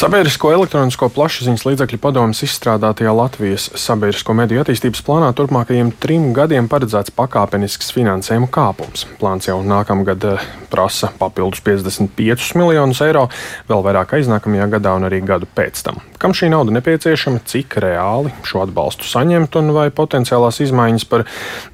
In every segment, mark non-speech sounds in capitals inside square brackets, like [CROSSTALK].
Sabiedrisko elektronisko plašsaziņas līdzekļu padomus izstrādātajā Latvijas sabiedrisko mediju attīstības plānā turpmākajiem trim gadiem paredzēts pakāpenisks finansējuma kāpums. Plāns jau nākamgad eh, prasa papildus 55 miljonus eiro, vēl vairāk aiznākamajā gadā un arī gadu pēc tam. Kam šī nauda nepieciešama, cik reāli šo atbalstu saņemt un vai potenciālās izmaiņas par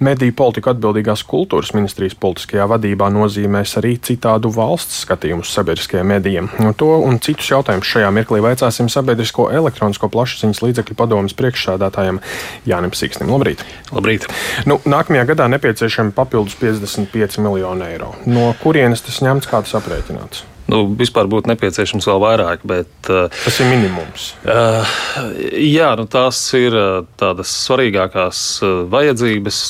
mediju politiku atbildīgās kultūras ministrijas politiskajā vadībā nozīmēs arī citādu valsts skatījumu uz sabiedriskajiem medijiem. Un to un citus jautājumus šajā mirklī vaicāsim sabiedrisko elektronisko plašsaziņas līdzekļu padomus priekšsādātājam Jānim Sīksnim. Labrīt! Labrīt. Nu, nākamajā gadā nepieciešami papildus 55 miljoni eiro. No kurienes tas ņemts, kā tas aprēķināts? Nu, vispār būtu nepieciešams vēl vairāk, bet. Tas ir minimums. Uh, jā, nu, tās ir tādas svarīgākās vajadzības.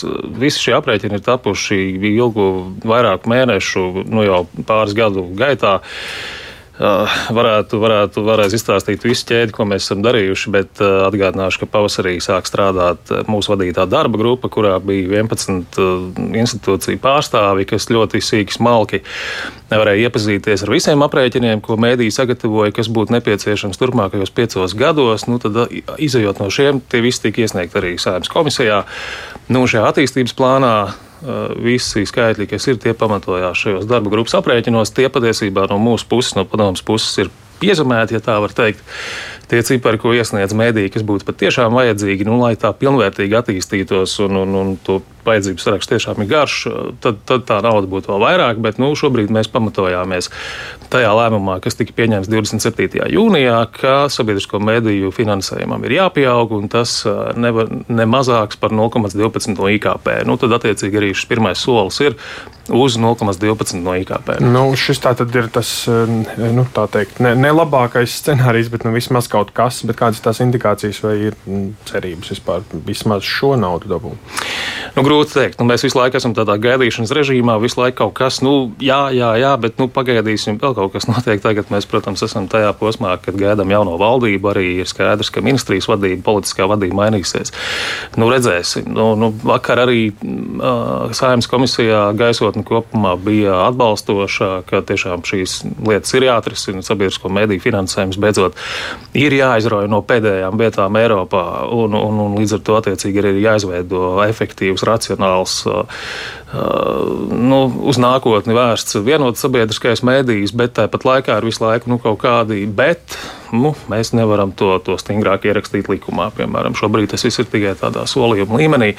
Visi šie aprēķini ir tapuši ilgu vairāku mēnešu, nu jau pāris gadu gaitā. Uh, varētu, varētu varēs izstāstīt visu ķēdi, ko mēs esam darījuši, bet atgādināšu, ka pavasarī sāk strādāt mūsu vadītā darba grupa, kurā bija 11 institūciju pārstāvi, kas ļoti sīki smalki nevarēja iepazīties ar visiem aprēķiniem, ko mēdī sagatavoja, kas būtu nepieciešams turpmākajos piecos gados. Nu, tad, izējot no šiem, tie visi tika iesniegti arī Sēmas komisijā. Nu, šajā attīstības plānā visi skaitļi, kas ir, tie pamatojās šajos darba grupas aprēķinos. Tie patiesībā no mūsu puses, no padomus puses, ir piezemēti, ja tā var teikt. Tie cipari, ko iesniedz mēdī, kas būtu patiešām vajadzīgi, nu, lai tā pilnvērtīgi attīstītos un, un, un to vajadzības saraksts tiešām ir garš, tad, tad tā nauda būtu vēl vairāk. Bet nu, šobrīd mēs pamatojāmies tajā lēmumā, kas tika pieņemts 27. jūnijā, ka sabiedrisko mediju finansējumam ir jāpieaug un tas nevar, ne mazāks par 0,12 no IKP. Nu, tad, attiecīgi, arī šis pirmais solis ir uz 0,12 no IKP. Nu, šis tā tad ir tas, nu, tā teikt, ne, ne labākais scenārijs, bet nu, vismaz kaut kas, bet kādas tās indikācijas vai ir cerības vispār vismaz šo naudu dabūt? Nu, grūti pateikt. Nu, mēs visu laiku esam tādā gaidīšanas režīmā, visu laiku kaut kas, nu, jā, jā, jā bet nu, pagaidīsim, vēl kaut kas notiek. Tagad mēs, protams, esam tajā posmā, kad gaidām jauno valdību. Arī ir skaidrs, ka ministrijas vadība, politiskā vadība mainīsies. Nu, redzēsim. Nu, nu, vakar arī uh, Saimnes komisijā gaisotne kopumā bija atbalstoša, ka tiešām šīs lietas ir jāatrisina. Sabiedrisko mediju finansējums beidzot ir jāizrauj no pēdējām vietām Eiropā, un, un, un līdz ar to attiecīgi ir jāizveido efektīvs, racionāls, nu, uz nākotni vērsts vienots sabiedriskais mēdījis, bet tāpat laikā ir visu laiku nu, kaut kādi bet. Nu, mēs nevaram to, to stingrāk ierakstīt likumā. Piemēram, šobrīd tas viss ir tikai tādā solījuma līmenī.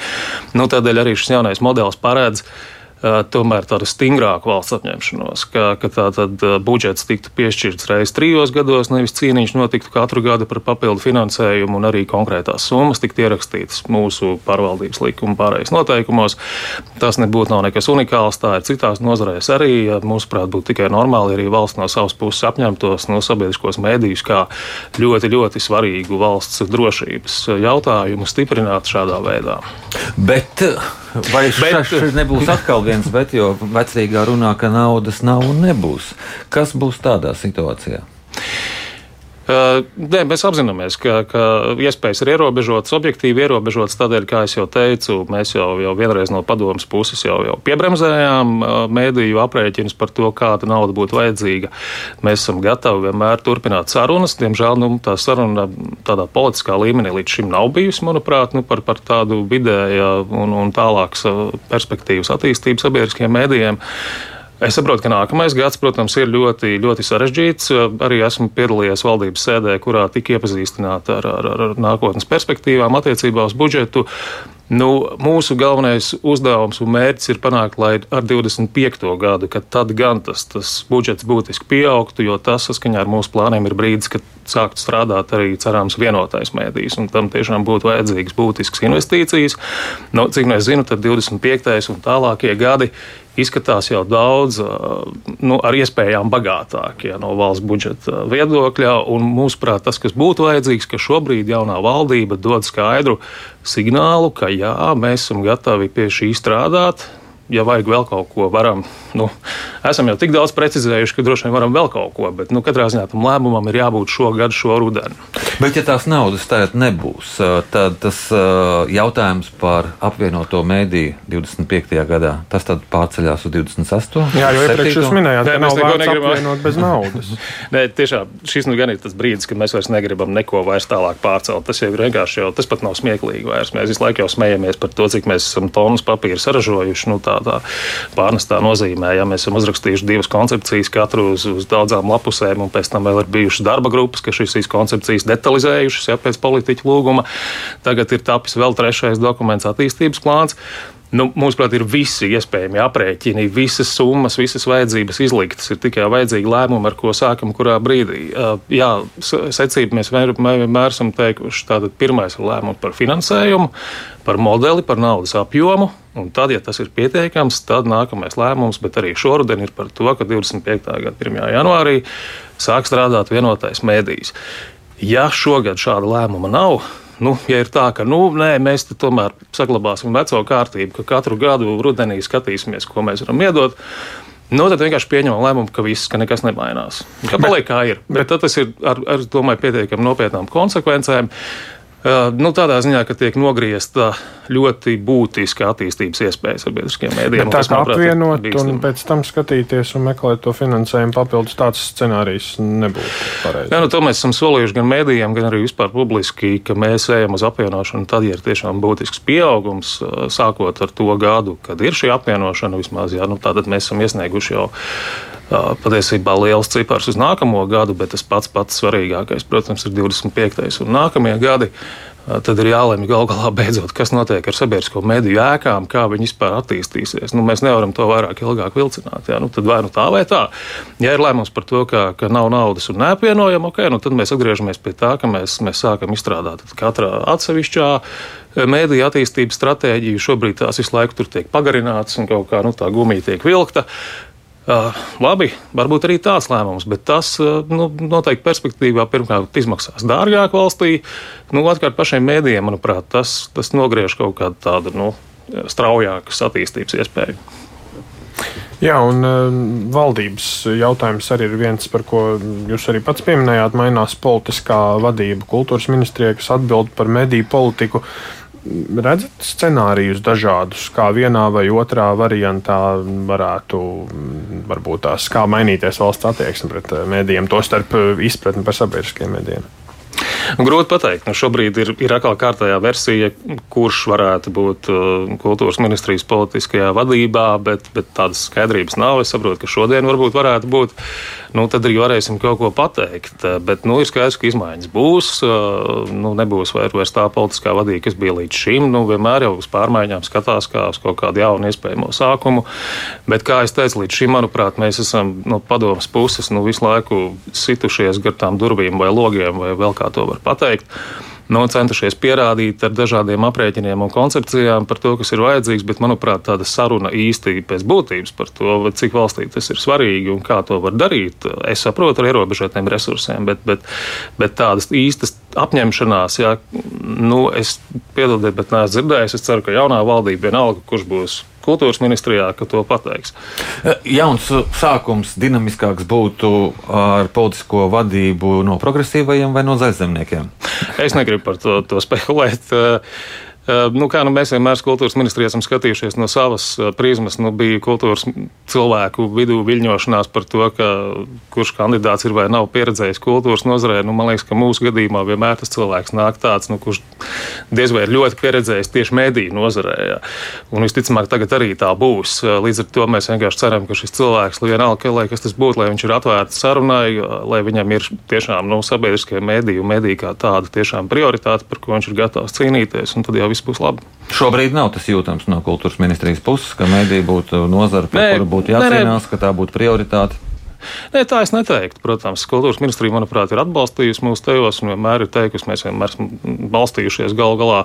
Nu, tādēļ arī šis jaunais modelis paredz, uh, tomēr tādu stingrāku valsts apņemšanos, ka, ka tā tad budžets tiktu piešķirts reizes trijos gados, nevis cīniņš notiktu katru gadu par papildu finansējumu un arī konkrētās summas tiktu ierakstītas mūsu pārvaldības likuma pārējais noteikumos. Tas nebūtu nav nekas unikāls, tā ir citās nozarēs arī. Mūsuprāt, būtu tikai normāli arī valsts no savas puses apņemtos no sabiedriskos mēdījus kā ļoti, ļoti svarīgu valsts drošības jautājumu stiprināt šādā veidā. Bet Vai šeit nebūs [LAUGHS] atkal viens bet, jo vecrīgā runā, ka naudas nav un nebūs? Kas būs tādā situācijā? Nē, mēs apzināmies, ka, ka iespējas ir ierobežotas, objektīvi ierobežotas. Tādēļ, kā jau teicu, mēs jau, jau vienreiz no padomas puses jau, jau piebremzējām mēdīju aprēķinus par to, kāda nauda būtu vajadzīga. Mēs esam gatavi vienmēr turpināt sarunas. Diemžēl nu, tā saruna tādā politiskā līmenī līdz šim nav bijusi, manuprāt, nu, par, par tādu vidēju un, un tālākas perspektīvas attīstību sabiedriskiem mēdījiem. Es saprotu, ka nākamais gads, protams, ir ļoti, ļoti sarežģīts. Arī esmu piedalījies valdības sēdē, kurā tika iepazīstināta ar, ar, ar nākotnes perspektīvām attiecībā uz budžetu. Nu, mūsu galvenais uzdevums un mērķis ir panākt, lai ar 25. gadu, kad tad gan tas, tas budžets būtiski pieaugtu, jo tas saskaņā ar mūsu plāniem ir brīdis, kad sāktu strādāt arī cerams vienotais mēdījis, un tam tiešām būtu vajadzīgas būtiskas investīcijas. Nu, cik mēs zinām, tad 25. un tālākie gadi izskatās jau daudz nu, ar iespējām bagātāk ja, no valsts budžeta viedokļa. Mūsuprāt, tas, kas būtu vajadzīgs, ka šobrīd jaunā valdība dod skaidru signālu, ka jā, mēs esam gatavi pie šī strādāt ja vajag vēl kaut ko, varam. Nu, esam jau tik daudz precizējuši, ka droši vien varam vēl kaut ko, bet nu, katrā ziņā tam lēmumam ir jābūt šogad, šo rudeni. Bet, ja tās naudas tagad nebūs, tad tas jautājums par apvienoto mēdīju 25. gadā, tas tad pārceļās uz 28. Jā, jo iepriekš jūs minējāt, ka nav vērts apvienot bez naudas. [LAUGHS] Nē, tiešām šis nu gan ir tas brīdis, kad mēs vairs negribam neko vairs tālāk pārcelt. Tas jau ir vienkārši jau, tas pat nav smieklīgi vairs. Mēs visu laiku jau smejamies par to, cik mēs esam tonus papīra saražojuši. Nu, tā, tā pārnestā nozīmē, ja mēs esam uzrakstījuši divas koncepcijas, katru uz, uz daudzām lapusēm, un pēc tam vēl ir bijušas darba grupas, kas šīs koncepcijas detalizē detalizējušas ja, pēc politiķa lūguma. Tagad ir tapis vēl trešais dokuments, attīstības plāns. Nu, Mūsuprāt, ir visi iespējami aprēķini, visas summas, visas vajadzības izliktas. Ir tikai vajadzīgi lēmumi, ar ko sākam, kurā brīdī. Jā, secība mēs vienmēr esam teikuši, tātad pirmais ir lēmums par finansējumu, par modeli, par naudas apjomu. Un tad, ja tas ir pietiekams, tad nākamais lēmums, bet arī šoruden ir par to, ka 25. gada 1. janvārī sāk strādāt vienotais mēdījis. Ja šogad šāda lēmuma nav, nu, ja ir tā, ka nu, nē, mēs tomēr saglabāsim veco kārtību, ka katru gadu rudenī skatīsimies, ko mēs varam iedot. Nu, tad vienkārši pieņemam lēmumu, ka viss, ka nekas nemainās. Ka paliek kā ir. Bet, bet tas ir ar, ar domāju, pietiekami nopietnām konsekvencēm. Nu, tādā ziņā, ka tiek nogriezta ļoti būtiska attīstības iespēja sabiedriskiem mēdījiem. Tā kā apvienot un pēc tam skatīties un meklēt to finansējumu papildus, tāds scenārijs nebūtu pareizs. Nu, to mēs esam solījuši gan mēdījiem, gan arī vispār publiski, ka mēs ejam uz apvienošanu tad, ja ir tiešām būtisks pieaugums, sākot ar to gadu, kad ir šī apvienošana vismaz. Jā, nu, tātad mēs esam iesnieguši jau patiesībā liels cipars uz nākamo gadu, bet tas pats pats svarīgākais, protams, ir 25. un nākamie gadi. Tad ir jālemj gal galā beidzot, kas notiek ar sabiedrisko mediju ēkām, kā viņi vispār attīstīsies. Nu, mēs nevaram to vairāk ilgāk vilcināt. Jā. Nu, tad vai nu tā vai tā. Ja ir lēmums par to, ka, ka nav naudas un neapvienojam, okay, nu, tad mēs atgriežamies pie tā, ka mēs, mēs sākam izstrādāt katrā atsevišķā mēdīņu attīstības stratēģiju. Šobrīd tās visu laiku tiek pagarinātas un kaut kā nu, tā gumija tiek vilkta. Uh, labi, varbūt arī tāds lēmums, bet tas uh, nu, noteikti perspektīvā pirmkārt izmaksās dārgāk valstī. Nu, Otrkārt, pašiem mēdījiem, manuprāt, tas, tas nogriež kaut kādu tādu nu, straujākas attīstības iespēju. Jā, un uh, valdības jautājums arī ir viens, par ko jūs arī pats pieminējāt. Mainās politiskā vadība kultūras ministrijai, kas atbild par mediju politiku. Redzat scenārijus dažādus, kā vienā vai otrā variantā varētu varbūt tās, kā mainīties valsts attieksme pret eh, mēdījiem, tostarp eh, izpratni par sabiedriskiem mēdījiem. Grūti pateikt. Nu, šobrīd ir, ir atkal kārtējā versija, kurš varētu būt uh, kultūras ministrijas politiskajā vadībā, bet, bet tādas skaidrības nav. Es saprotu, ka šodien varbūt varētu būt. Nu, tad arī varēsim kaut ko pateikt. Bet nu, ir skaidrs, ka izmaiņas būs. Uh, nu, nebūs vairs tā politiskā vadība, kas bija līdz šim. Nu, vienmēr jau uz pārmaiņām skatās kā uz kaut kādu jaunu iespējamo sākumu. Bet, kā jau teicu, līdz šim, manuprāt, mēs esam no padomas puses nu, visu laiku situšies gar tām durvīm vai logiem vai vēl kā to var pateikt nu, centušies pierādīt ar dažādiem aprēķiniem un koncepcijām par to, kas ir vajadzīgs, bet, manuprāt, tāda saruna īsti pēc būtības par to, cik valstī tas ir svarīgi un kā to var darīt. Es saprotu ar ierobežotiem resursiem, bet, bet, bet tādas īstas apņemšanās, jā, nu, es piedodiet, bet neesmu dzirdējis. Es ceru, ka jaunā valdība vienalga, kurš būs kultūras ministrijā, ka to pateiks. E, jauns sākums, dinamiskāks būtu ar politisko vadību no progresīvajiem vai no zaļzemniekiem? Es negribu par to, to spekulēt. Uh, Nu, kā nu, mēs vienmēr kultūras ministrijā esam skatījušies no savas prizmas, nu, bija kultūras cilvēku vidū viļņošanās par to, ka, kurš kandidāts ir vai nav pieredzējis kultūras nozarē. Nu, man liekas, ka mūsu gadījumā vienmēr tas cilvēks nāk tāds, nu, kurš diez vai ir ļoti pieredzējis tieši mediju nozarē. Jā. Un visticamāk, tagad arī tā būs. Līdz ar to mēs vienkārši ceram, ka šis cilvēks, vienalga, lai kas tas būtu, lai viņš ir atvērts sarunai, lai viņam ir tiešām nu, sabiedriskie mediji un mediji kā tāda tiešām prioritāte, par ko viņš ir gatavs cīnīties. Un tad jau viss būs labi. Šobrīd nav tas jūtams no kultūras ministrijas puses, ka mediji būtu nozara, nē, kuru būtu jācīnās, nē, ka tā būtu prioritāte. Nē, tā es neteiktu. Protams, kultūras ministrija, manuprāt, ir atbalstījusi mūsu tejos un vienmēr ir teikusi, mēs vienmēr esam balstījušies gal galā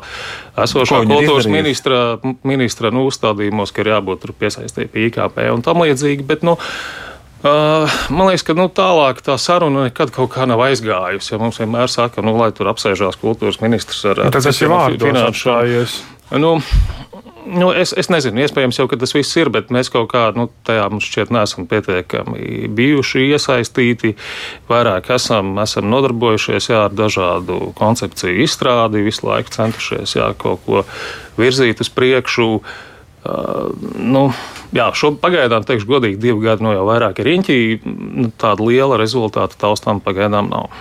esošā kultūras ministra, ministra nu, uzstādījumos, ka ir jābūt piesaistīti IKP un tam līdzīgi. Bet, nu, Uh, man liekas, ka nu, tālāk tā saruna nekad kaut kā nav aizgājusi. Ja mums vienmēr saka, nu, lai tur apsēžās kultūras ministrs ar, ar tas ir vārdu finanšu. Nu, Nu, es, es nezinu, iespējams, jau tas viss ir, bet mēs kaut kā nu, tajā mums šķiet neesam pietiekami bijuši iesaistīti. Vairāk esam, esam nodarbojušies jā, ar dažādu koncepciju izstrādi, visu laiku centušies jā, kaut ko virzīt uz priekšu. Uh, nu, jā, šo pagaidām, teikšu, godīgi, divi gadi no nu, jau vairāk ir riņķī. Nu, tāda liela rezultāta taustām pagaidām nav.